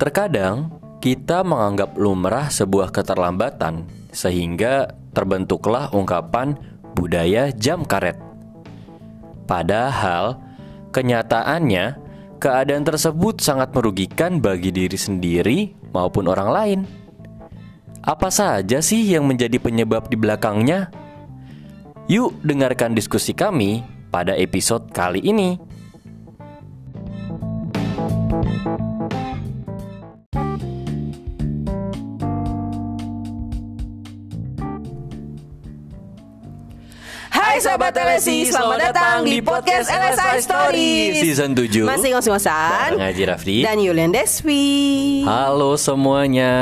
Terkadang kita menganggap lumrah sebuah keterlambatan sehingga terbentuklah ungkapan budaya jam karet. Padahal kenyataannya keadaan tersebut sangat merugikan bagi diri sendiri maupun orang lain. Apa saja sih yang menjadi penyebab di belakangnya? Yuk dengarkan diskusi kami pada episode kali ini. Hai Sobat LSI, selamat datang di podcast LSI Stories. Season 7 Masih ngos-ngosan. Bareng Haji Rafdi Dan Yulian Deswi. Halo semuanya.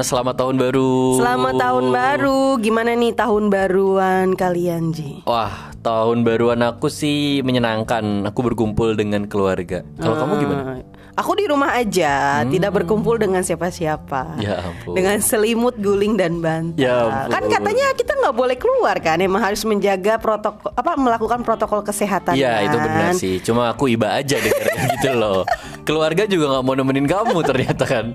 Selamat tahun baru. Selamat tahun baru. Gimana nih tahun baruan kalian Ji? Wah tahun baruan aku sih menyenangkan. Aku berkumpul dengan keluarga. Kalau kamu gimana? Aku di rumah aja, tidak berkumpul dengan siapa-siapa. Hmm. Ya ampun. Dengan selimut, guling dan bantal. Ya ampun. Kan katanya kita nggak boleh keluar kan, emang harus menjaga protokol apa melakukan protokol kesehatan. Iya kan? itu benar sih Cuma aku iba aja dengarnya gitu loh Keluarga juga gak mau nemenin kamu ternyata kan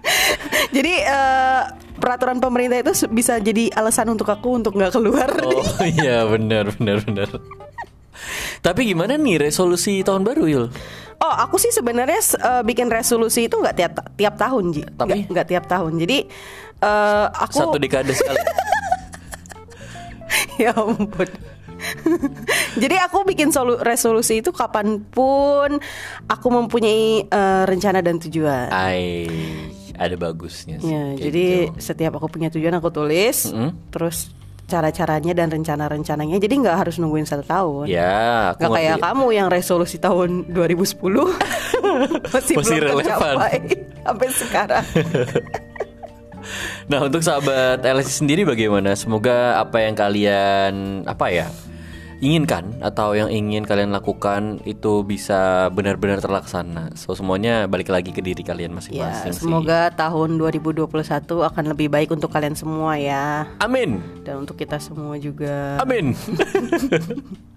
Jadi eh, peraturan pemerintah itu bisa jadi alasan untuk aku untuk nggak keluar. Oh iya benar benar benar Tapi gimana nih resolusi tahun baru Yul? Oh, aku sih sebenarnya eh, bikin resolusi itu nggak tiap tiap tahun, Ji. Tapi? Nggak- tiap tahun. Jadi eh, aku Satu dekade sekali ya ampun. Jadi aku bikin solu- resolusi itu kapan pun aku mempunyai eh, rencana dan tujuan. Ai ada bagusnya sih Ya, jadi gitu. setiap aku punya tujuan aku tulis, Mm-mm. terus cara-caranya dan rencana-rencananya. Jadi nggak harus nungguin satu tahun. Ya Nggak kayak kamu yang resolusi tahun 2010 masih, Masih belum relevan. sampai sekarang. Nah untuk sahabat LSI sendiri bagaimana? Semoga apa yang kalian apa ya inginkan atau yang ingin kalian lakukan itu bisa benar-benar terlaksana. So semuanya balik lagi ke diri kalian Ya, masing-masing. sih. semoga tahun 2021 akan lebih baik untuk kalian semua ya. Amin. Dan untuk kita semua juga. Amin.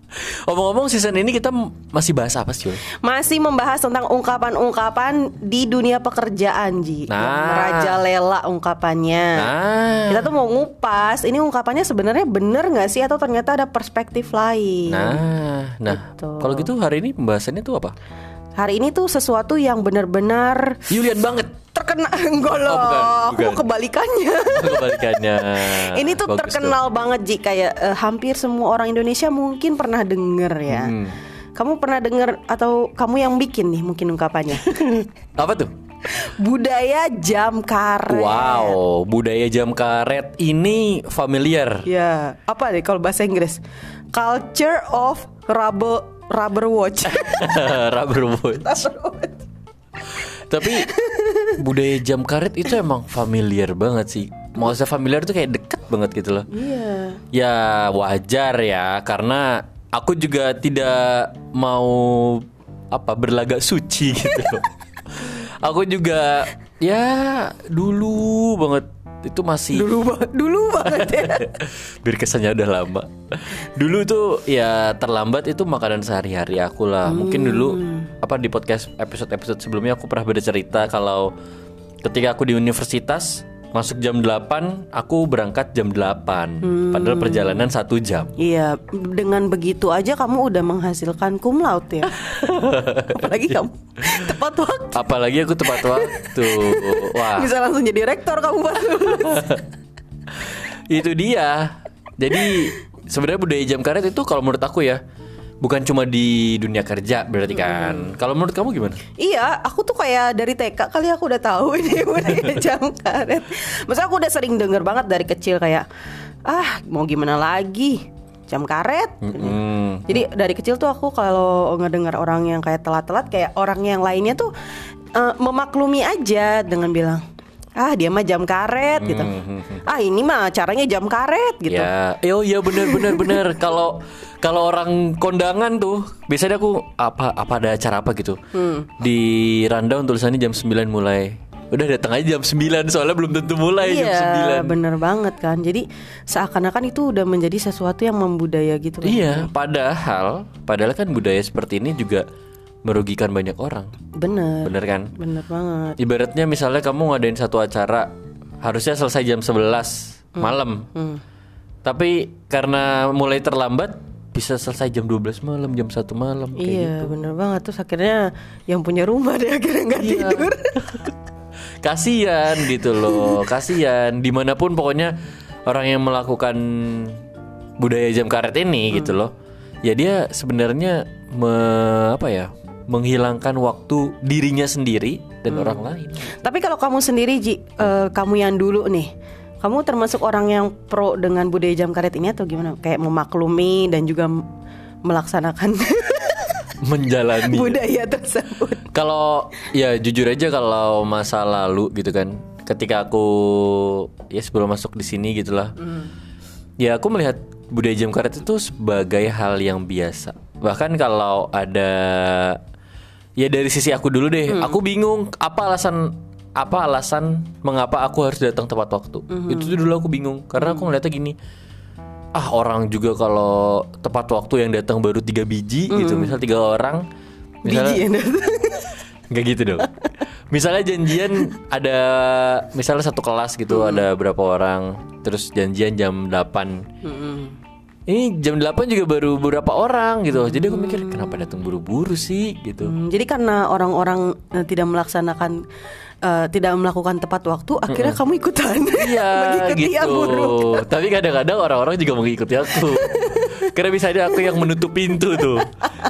Omong-omong season ini kita masih bahas apa sih? Masih membahas tentang ungkapan-ungkapan di dunia pekerjaan, Ji. Nah. Yang merajalela ungkapannya. Nah, Kita tuh mau ngupas, ini ungkapannya sebenarnya bener nggak sih atau ternyata ada perspektif lain? nah, nah. Gitu. Kalau gitu hari ini pembahasannya tuh apa? Hari ini tuh sesuatu yang benar-benar Yulian banget. terkena enggak loh, Oh, bukan, aku bukan. kebalikannya. Kebalikannya. Ini tuh Bagus terkenal banget Ji kayak eh, hampir semua orang Indonesia mungkin pernah denger ya. Hmm. Kamu pernah denger atau kamu yang bikin nih mungkin ungkapannya? tuh. Apa tuh? Budaya jam karet. Wow, budaya jam karet ini familiar. Ya, apa deh kalau bahasa Inggris? Culture of rubber rubber watch. Rubber watch. Rubber watch. Tapi budaya jam karet itu emang familiar banget sih. Maksudnya familiar itu kayak deket banget gitu loh. Iya. Ya wajar ya karena aku juga tidak mau apa berlagak suci gitu loh. aku juga ya dulu banget itu masih Dulu banget, dulu banget ya. biar kesannya udah lama. Dulu tuh ya terlambat itu makanan sehari-hari aku lah. Mungkin dulu apa di podcast episode-episode sebelumnya aku pernah bercerita kalau ketika aku di universitas masuk jam 8, aku berangkat jam 8. Padahal perjalanan satu jam. Iya, dengan begitu aja kamu udah menghasilkan cum laude ya. Apalagi kamu tepat waktu. Apalagi aku tepat waktu. Wah, Bisa langsung jadi rektor kamu baru. itu dia. Jadi sebenarnya budaya jam karet itu kalau menurut aku ya bukan cuma di dunia kerja berarti kan. Kalau menurut kamu gimana? Iya, aku tuh kayak dari TK kali aku udah tahu ini budaya jam karet. Maksudnya aku udah sering denger banget dari kecil kayak ah mau gimana lagi jam karet. Hmm. Jadi dari kecil tuh aku kalau ngedengar orang yang kayak telat-telat kayak orang yang lainnya tuh eh, memaklumi aja dengan bilang ah dia mah jam karet gitu. Ah ini mah caranya jam karet gitu. Ya, oh iya benar benar benar. Kalau kalau orang kondangan tuh biasanya aku apa apa ada acara apa gitu. Hmm. Di rundown tulisannya jam 9 mulai. Udah datang aja jam 9 soalnya belum tentu mulai Iya, jam 9. bener banget kan. Jadi seakan-akan itu udah menjadi sesuatu yang membudaya gitu. kan. Iya, padahal padahal kan budaya seperti ini juga merugikan banyak orang. Bener, Bener kan? bener banget. Ibaratnya misalnya kamu ngadain satu acara harusnya selesai jam 11 malam. Hmm. Tapi karena mulai terlambat bisa selesai jam 12 malam, jam 1 malam kayak Iya, gitu. bener banget. Terus akhirnya yang punya rumah deh akhirnya nggak Iya. tidur. Kasian gitu loh, kasian di mana pun pokoknya orang yang melakukan budaya jam karet ini Hmm. gitu loh. Ya dia sebenarnya me- apa ya? Menghilangkan waktu dirinya sendiri dan Hmm. orang lain. Tapi kalau kamu sendiri Ji, eh, kamu yang dulu nih, kamu termasuk orang yang pro dengan budaya jam karet ini atau gimana? Kayak memaklumi dan juga melaksanakan Menjalani. budaya tersebut. Kalau ya jujur aja kalau masa lalu gitu kan, ketika aku ya sebelum masuk di sini gitulah, ya aku melihat budaya jam karet itu sebagai hal yang biasa. Bahkan kalau ada ya dari sisi aku dulu deh, aku bingung apa alasan apa alasan mengapa aku harus datang tepat waktu. Itu tuh dulu aku bingung karena aku ngeliatnya gini. Ah orang juga kalau tepat waktu yang datang baru tiga biji gitu, misal tiga orang, misalnya- Biji ya. Nggak gitu dong. Misalnya janjian ada misalnya satu kelas gitu ada berapa orang terus janjian jam 8. Ini jam 8 juga baru beberapa orang gitu. Jadi aku mikir kenapa datang buru-buru sih gitu. Hmm, jadi karena orang-orang eh, tidak melaksanakan eh, tidak melakukan tepat waktu, akhirnya kamu ikutan. Iya Mengikuti gitu. buruk. Tapi kadang-kadang orang-orang juga mengikuti aku. Karena misalnya aku yang menutup pintu tuh.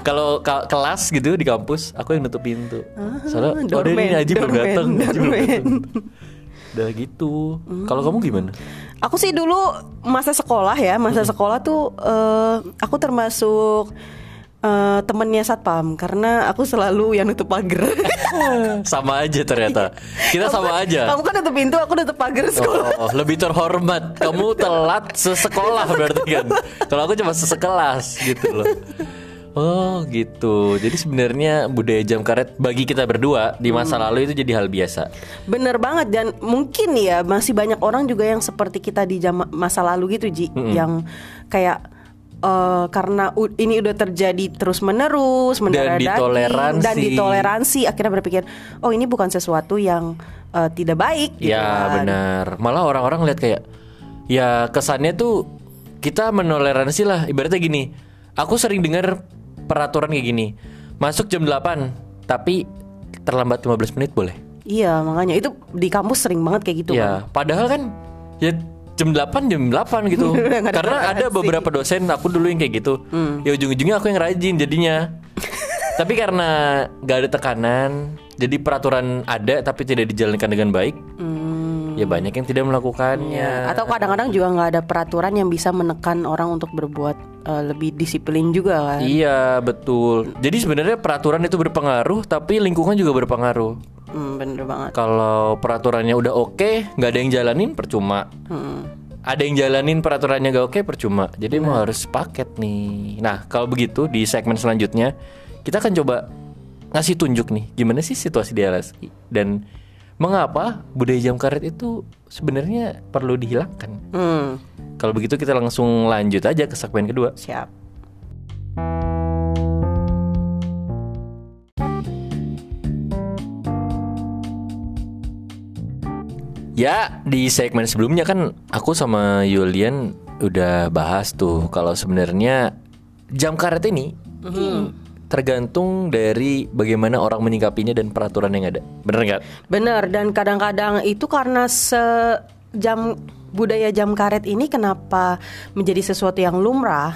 Kalau ka- kelas gitu di kampus, aku yang nutup pintu. Soalnya oh, ada ini Aji belum datang. Aji belum datang. Udah gitu. Kalau kamu gimana? Aku sih dulu masa sekolah ya, masa sekolah tuh eh, aku termasuk eh, temennya satpam karena aku selalu yang nutup pagar. sama aja ternyata. Kita sama aja. Kamu kan nutup pintu, aku nutup pagar sekolah. Oh, lebih terhormat. Kamu telat sesekolah berarti kan. Kalau aku cuma sesekelas gitu loh. Oh gitu. Jadi sebenarnya budaya jam karet bagi kita berdua di masa lalu itu jadi hal biasa. Bener banget dan mungkin ya masih banyak orang juga yang seperti kita di jam masa lalu gitu Ji, yang kayak eh, karena ini udah terjadi terus menerus mendarah daging, ditoleransi. dan ditoleransi akhirnya berpikir oh ini bukan sesuatu yang eh, tidak baik gitu ya kan. benar. Malah orang-orang lihat kayak ya kesannya tuh kita menoleransi lah. Ibaratnya gini. Aku sering dengar peraturan kayak gini. Masuk jam 8 tapi terlambat 15 menit boleh. Iya makanya itu di kampus sering banget kayak gitu Ya, padahal kan ya jam 8 jam 8 gitu. Karena ada beberapa dosen aku dulu yang kayak gitu. Ya ujung-ujungnya aku yang rajin jadinya. tapi karena nggak ada tekanan, jadi peraturan ada tapi tidak dijalankan dengan baik. Hmm. Ya banyak yang tidak melakukannya. Ya, Atau kadang-kadang juga nggak ada peraturan yang bisa menekan orang untuk berbuat eh, lebih disiplin juga kan. Iya, betul. Jadi sebenarnya peraturan itu berpengaruh tapi lingkungan juga berpengaruh. Hmm, bener banget. Kalau peraturannya udah oke, nggak ada yang jalanin percuma. Hmm. Ada yang jalanin peraturannya gak oke percuma. Jadi mau harus paket nih. Nah kalau begitu di segmen selanjutnya kita akan coba ngasih tunjuk nih gimana sih situasi di LSI dan mengapa budaya jam karet itu sebenarnya perlu dihilangkan. Hmm, Kalau begitu kita langsung lanjut aja ke segmen kedua. siap. Ya, di segmen sebelumnya kan aku sama Yulian udah bahas tuh kalau sebenarnya jam karet ini tergantung dari bagaimana orang menyikapinya dan peraturan yang ada. Bener nggak? Bener dan kadang-kadang itu karena sejam budaya jam karet ini kenapa menjadi sesuatu yang lumrah?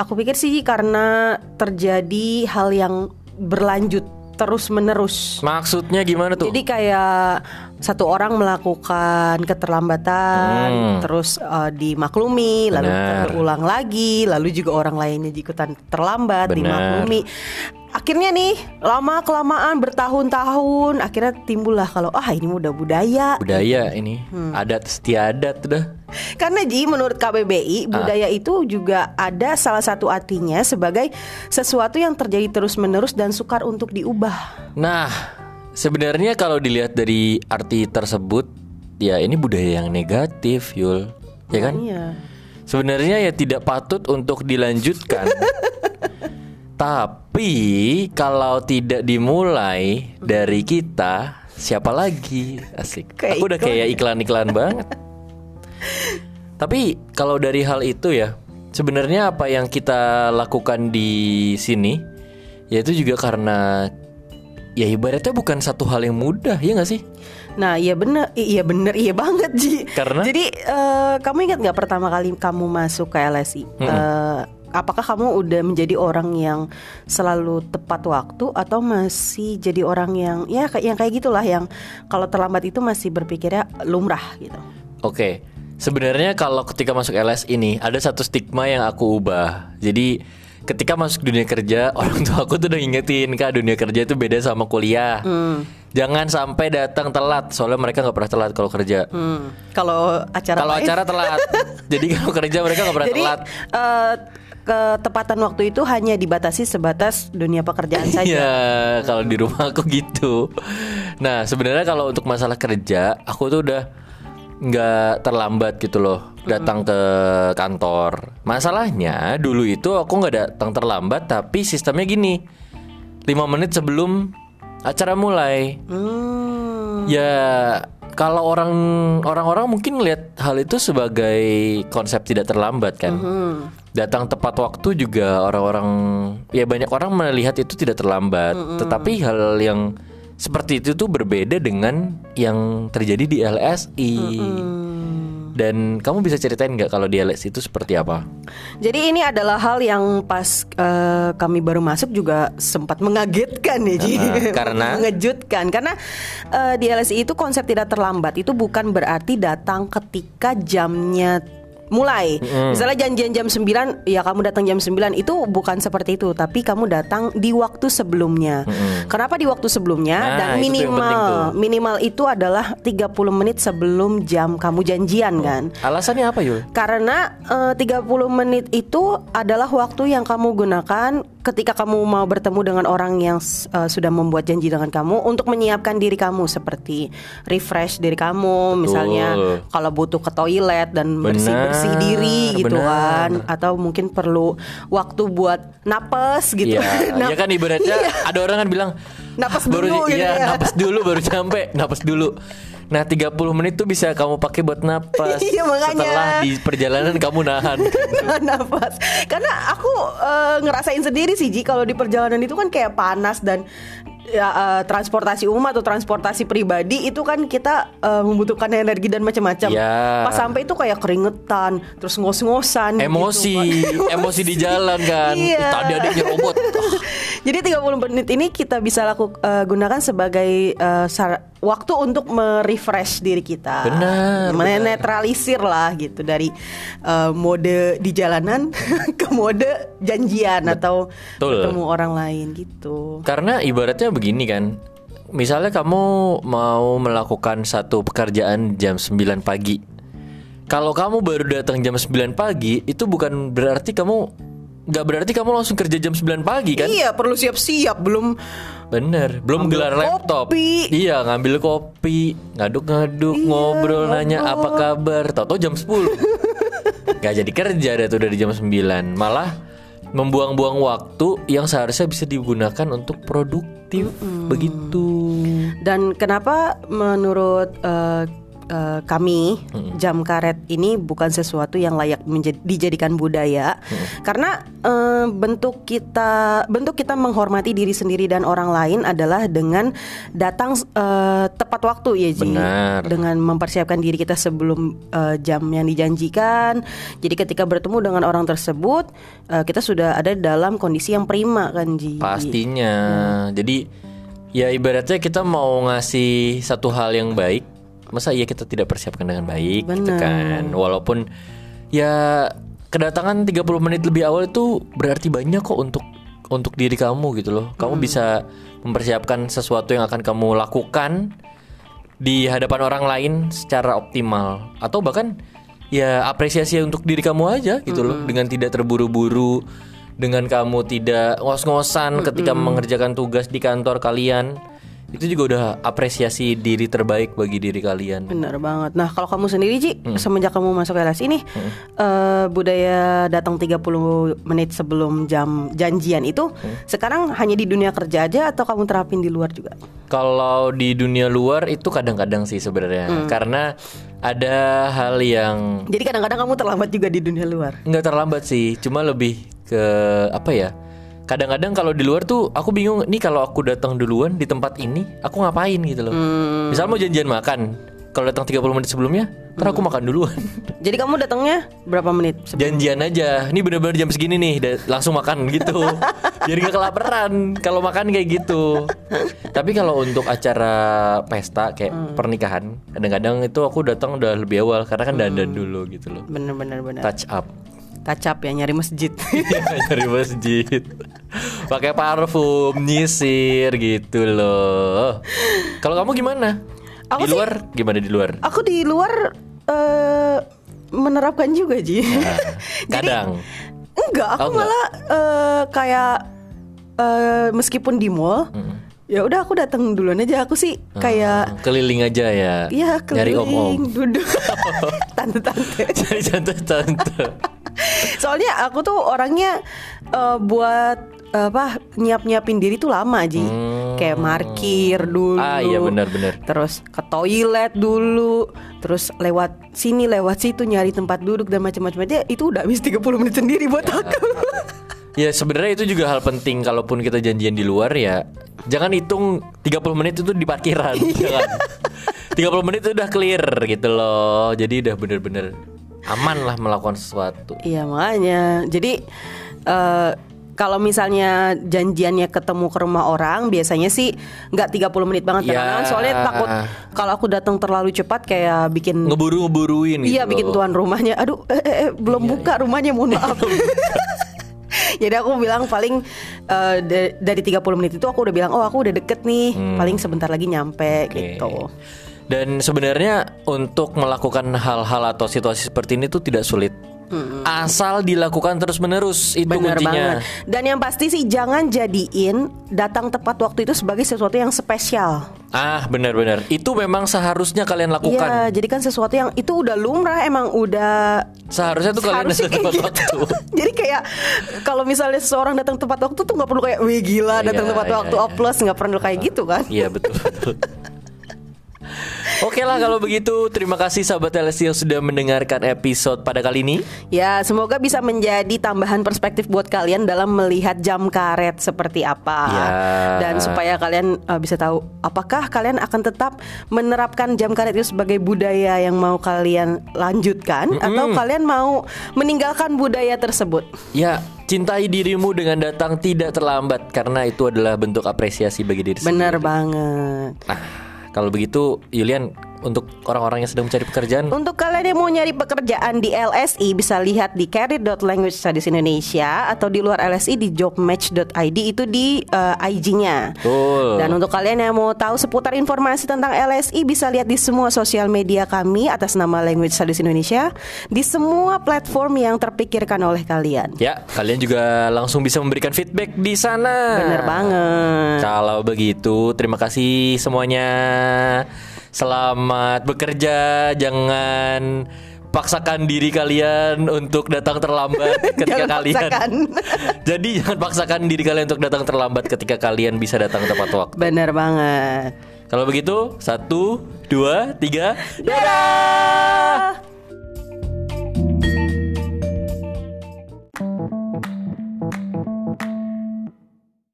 Aku pikir sih karena terjadi hal yang berlanjut terus menerus. Maksudnya gimana tuh? Jadi kayak satu orang melakukan keterlambatan, Hmm. terus eh, dimaklumi, lalu Benar. terulang lagi, lalu juga orang lainnya ikutan terlambat, Benar. dimaklumi. Akhirnya nih lama kelamaan bertahun-tahun, akhirnya timbullah kalau ah ini udah budaya. Budaya ini adat istiadat udah. Karena Ji menurut Ah. KBBI budaya itu juga ada salah satu artinya sebagai sesuatu yang terjadi terus-menerus dan sukar untuk diubah. Nah, sebenarnya kalau dilihat dari arti tersebut, ya ini budaya yang negatif, Yul. Ya kan? Iya. Sebenarnya ya tidak patut untuk dilanjutkan. Tapi kalau tidak dimulai dari kita, siapa lagi? Asik. Kayak Aku udah iklan kayak ya? iklan-iklan banget. Tapi kalau dari hal itu ya, sebenarnya apa yang kita lakukan di sini, yaitu juga karena ya ibaratnya bukan satu hal yang mudah, ya nggak sih? Nah, iya bener, iya bener, iya banget Ji. Karena? Jadi eh, kamu ingat nggak pertama kali kamu masuk ke LSI? Eh, apakah kamu udah menjadi orang yang selalu tepat waktu atau masih jadi orang yang ya kayak yang kayak gitulah yang kalau terlambat itu masih berpikirnya lumrah gitu. Oke, sebenarnya kalau ketika masuk LS ini ada satu stigma yang aku ubah. Jadi ketika masuk dunia kerja, orang tua aku tuh udah ngingetin kak dunia kerja itu beda sama kuliah. Jangan sampai datang telat, soalnya mereka nggak pernah telat kalau kerja. Hmm. Kalau acara Kalau acara telat, jadi kalau kerja mereka nggak pernah Jadi telat. eh, ketepatan waktu itu hanya dibatasi sebatas dunia pekerjaan saja. Iya, kalau di rumah aku gitu. Nah, sebenarnya kalau untuk masalah kerja, aku tuh udah nggak terlambat gitu loh datang ke kantor. Masalahnya dulu itu aku nggak datang terlambat, tapi sistemnya gini, 5 menit sebelum acara mulai. Hmm. Ya kalau orang orang-orang mungkin lihat hal itu sebagai konsep tidak terlambat kan. Datang tepat waktu juga orang-orang ya banyak orang melihat itu tidak terlambat. Tetapi hal yang seperti itu tuh berbeda dengan yang terjadi di LSI. Dan kamu bisa ceritain nggak kalau di LSI itu seperti apa? Jadi ini adalah hal yang pas eh, kami baru masuk juga sempat mengagetkan ya Ji. Uh-uh, karena? mengejutkan karena eh, di LSI itu konsep tidak terlambat itu bukan berarti datang ketika jamnya mulai. Misalnya janjian jam 9 ya kamu datang jam 9 itu bukan seperti itu tapi kamu datang di waktu sebelumnya. Kenapa di waktu sebelumnya Nah, dan itu minimal tuh. minimal itu adalah 30 menit sebelum jam kamu janjian kan. Alasannya apa Yul? Karena eh, 30 menit itu adalah waktu yang kamu gunakan ketika kamu mau bertemu dengan orang yang eh, sudah membuat janji dengan kamu untuk menyiapkan diri kamu seperti refresh diri kamu misalnya Betul. kalau butuh ke toilet dan bersih-bersih diri gitu benar. kan atau mungkin perlu waktu buat napes gitu. Iya, ya kan ibaratnya ada orang kan bilang Napas baru dulu gitu iya, ya. napas dulu baru sampai, napas dulu. Nah, 30 menit tuh bisa kamu pakai buat napas. Iya, makanya. Setelah di perjalanan kamu nahan. nafas karena aku eh, ngerasain sendiri sih Ji kalau di perjalanan itu kan kayak panas dan ya, eh, transportasi umum atau transportasi pribadi itu kan kita eh, membutuhkan energi dan macam-macam Iya. pas sampai itu kayak keringetan terus ngos-ngosan gitu emosi, kan. emosi di jalan kan. Ih, Tadi ada yang robot. Jadi 30 menit ini kita bisa laku eh, gunakan sebagai eh, sar- waktu untuk merefresh diri kita. Benar, Menetralisir lah gitu dari eh, mode di jalanan ke mode janjian atau Betul. ketemu orang lain gitu. Karena ibaratnya begini kan. Misalnya kamu mau melakukan satu pekerjaan jam 9 pagi. Kalau kamu baru datang jam 9 pagi, itu bukan berarti kamu nggak berarti kamu langsung kerja jam 9 pagi kan? Iya, perlu siap-siap belum Bener, belum gelar laptop. kopi. Iya, ngambil kopi, ngaduk-ngaduk, Iya, ngobrol, nanya ngobrol. apa kabar. Tahu-tahu jam 10. Gak jadi kerja deh tuh dari jam 9. Malah membuang-buang waktu yang seharusnya bisa digunakan untuk produktif. Begitu. Dan kenapa menurut eh, eh, kami jam karet ini bukan sesuatu yang layak menjadi, dijadikan budaya? Karena eh, bentuk kita bentuk kita menghormati diri sendiri dan orang lain adalah dengan datang eh, tepat waktu ya Ji. Benar. Dengan mempersiapkan diri kita sebelum eh, jam yang dijanjikan. Jadi ketika bertemu dengan orang tersebut eh, kita sudah ada dalam kondisi yang prima kan Ji. Pastinya. Jadi ya ibaratnya kita mau ngasih satu hal yang baik, masa iya kita tidak persiapkan dengan baik gitu Benar. kan. Walaupun ya kedatangan 30 menit lebih awal itu berarti banyak kok untuk untuk diri kamu gitu loh. Kamu bisa mempersiapkan sesuatu yang akan kamu lakukan di hadapan orang lain secara optimal atau bahkan ya apresiasi untuk diri kamu aja gitu loh dengan tidak terburu-buru dengan kamu tidak ngos-ngosan ketika mengerjakan tugas di kantor kalian Itu juga udah apresiasi diri terbaik bagi diri kalian. Bener banget. Nah kalau kamu sendiri Ji, semenjak kamu masuk LSI nih, eh, budaya datang 30 menit sebelum jam janjian itu, sekarang hanya di dunia kerja aja atau kamu terapin di luar juga? Kalau di dunia luar itu kadang-kadang sih sebenarnya karena ada hal yang Jadi kadang-kadang kamu terlambat juga di dunia luar. nggak terlambat sih, cuma lebih ke apa ya? Kadang-kadang kalau di luar tuh aku bingung nih kalau aku datang duluan di tempat ini, aku ngapain gitu loh. Misal mau janjian makan, kalau datang 30 menit sebelumnya, ntar aku makan duluan. Jadi kamu datangnya berapa menit? sebelum? Janjian aja, ini bener-bener jam segini nih, langsung makan gitu. Biar gak kelaparan kalau makan kayak gitu. Tapi kalau untuk acara pesta kayak pernikahan, kadang-kadang itu aku datang udah lebih awal karena kan dandan dulu gitu loh. Bener-bener bener. Touch up. Tacap ya nyari masjid. dari masjid pakai parfum nyisir gitu loh. Kalau kamu gimana? Aku di sih- luar gimana di luar? Aku di luar eh menerapkan juga Ji. Nah, Jadi- kadang. Enggak, aku Oh, enggak. malah eh, kayak eh, meskipun di mall, ya udah aku datang duluan aja. Aku sih kayak Hmm, keliling aja ya? Ya nyari om om keliling duduk. Tante-tante. cari tante-tante. Soalnya aku tuh orangnya eh, buat apa nyiap-nyiapin diri tuh lama Ji. Kayak markir dulu. Hmm. Ah, iya, benar-benar. Terus ke toilet dulu, terus lewat sini lewat situ nyari tempat duduk dan macam-macam aja itu udah habis 30 menit sendiri buat aku. ya sebenarnya itu juga hal penting kalaupun kita janjian di luar ya jangan hitung 30 menit itu di parkiran Iya. jangan 30 menit itu udah clear gitu loh jadi udah bener-bener aman lah melakukan sesuatu Iya makanya. Jadi eh kalau misalnya janjiannya ketemu ke rumah orang biasanya sih nggak 30 menit banget Ya. kadang-kadang soalnya takut kalau aku datang terlalu cepat kayak bikin ngeburu ngeburuin gitu iya bikin loh. tuan rumahnya aduh eh, eh, eh, belum buka rumahnya mohon maaf. Jadi aku bilang paling da- dari 30 menit itu aku udah bilang oh aku udah deket nih paling sebentar lagi nyampe Hmm. Oke. gitu. Dan sebenarnya untuk melakukan hal-hal atau situasi seperti ini tuh tidak sulit. Asal dilakukan terus-menerus itu Bener kuncinya. banget. Dan yang pasti sih jangan jadiin datang tepat waktu itu sebagai sesuatu yang spesial. Ah, benar-benar. Itu memang seharusnya kalian lakukan. Iya, jadi kan sesuatu yang itu udah lumrah emang udah Seharusnya tuh kalian datang tepat gitu. waktu. Jadi kayak kalau misalnya seseorang datang tepat waktu tuh nggak perlu kayak wih gila datang Iya, tepat iya, waktu iya. plus nggak perlu kayak gitu kan. Iya betul betul. Oke lah kalau begitu terima kasih sahabat LSI yang sudah mendengarkan episode pada kali ini. Ya, semoga bisa menjadi tambahan perspektif buat kalian dalam melihat jam karet seperti apa. Ya. Dan supaya kalian uh, bisa tahu apakah kalian akan tetap menerapkan jam karet itu sebagai budaya yang mau kalian lanjutkan atau kalian mau meninggalkan budaya tersebut. Ya cintai dirimu dengan datang tidak terlambat karena itu adalah bentuk apresiasi bagi diri sendiri. Bener banget. Nah kalau begitu Yulian untuk orang-orang yang sedang mencari pekerjaan Untuk kalian yang mau nyari pekerjaan di LSI bisa lihat di career.language studies Indonesia atau di luar LSI di jobmatch.id itu di uh, IG-nya. Betul. Dan untuk kalian yang mau tahu seputar informasi tentang LSI bisa lihat di semua sosial media kami atas nama Language Studies Indonesia di semua platform yang terpikirkan oleh kalian. Ya kalian juga langsung bisa memberikan feedback di sana. Bener banget. Kalau begitu, terima kasih semuanya. Selamat bekerja, jangan paksakan diri kalian untuk datang terlambat ketika Jangan kalian. paksakan. Jadi jangan paksakan diri kalian untuk datang terlambat ketika kalian bisa datang tepat waktu. Bener banget. Kalau begitu, satu, dua, tiga, Dadah.